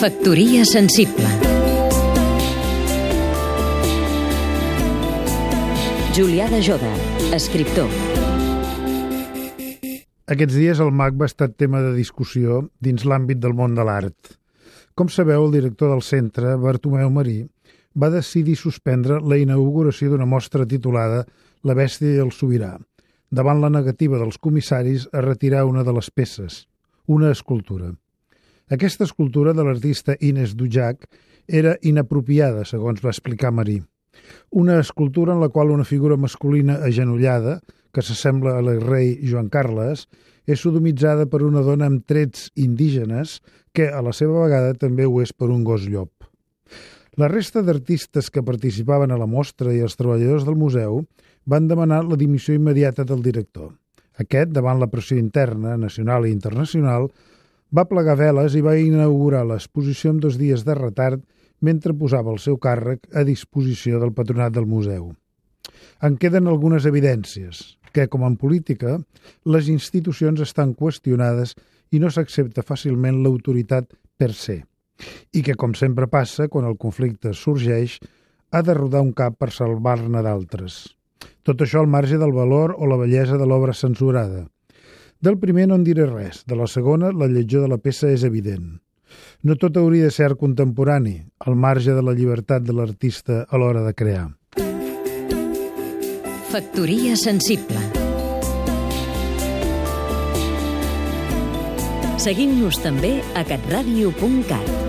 Factoria sensible Julià de Joda, escriptor Aquests dies el MAC va estar tema de discussió dins l'àmbit del món de l'art. Com sabeu, el director del centre, Bartomeu Marí, va decidir suspendre la inauguració d'una mostra titulada La bèstia i el sobirà, davant la negativa dels comissaris a retirar una de les peces, una escultura. Aquesta escultura de l'artista Ines Dujak era inapropiada, segons va explicar Marí. Una escultura en la qual una figura masculina agenollada, que s'assembla a la rei Joan Carles, és sodomitzada per una dona amb trets indígenes que, a la seva vegada, també ho és per un gos llop. La resta d'artistes que participaven a la mostra i els treballadors del museu van demanar la dimissió immediata del director. Aquest, davant la pressió interna, nacional i internacional, va plegar veles i va inaugurar l'exposició amb dos dies de retard mentre posava el seu càrrec a disposició del patronat del museu. En queden algunes evidències, que, com en política, les institucions estan qüestionades i no s'accepta fàcilment l'autoritat per se, i que, com sempre passa, quan el conflicte sorgeix, ha de rodar un cap per salvar-ne d'altres. Tot això al marge del valor o la bellesa de l'obra censurada – del primer no en diré res, de la segona la lletjor de la peça és evident. No tot hauria de ser contemporani, al marge de la llibertat de l'artista a l'hora de crear. Factoria sensible Seguim-nos també a catradio.cat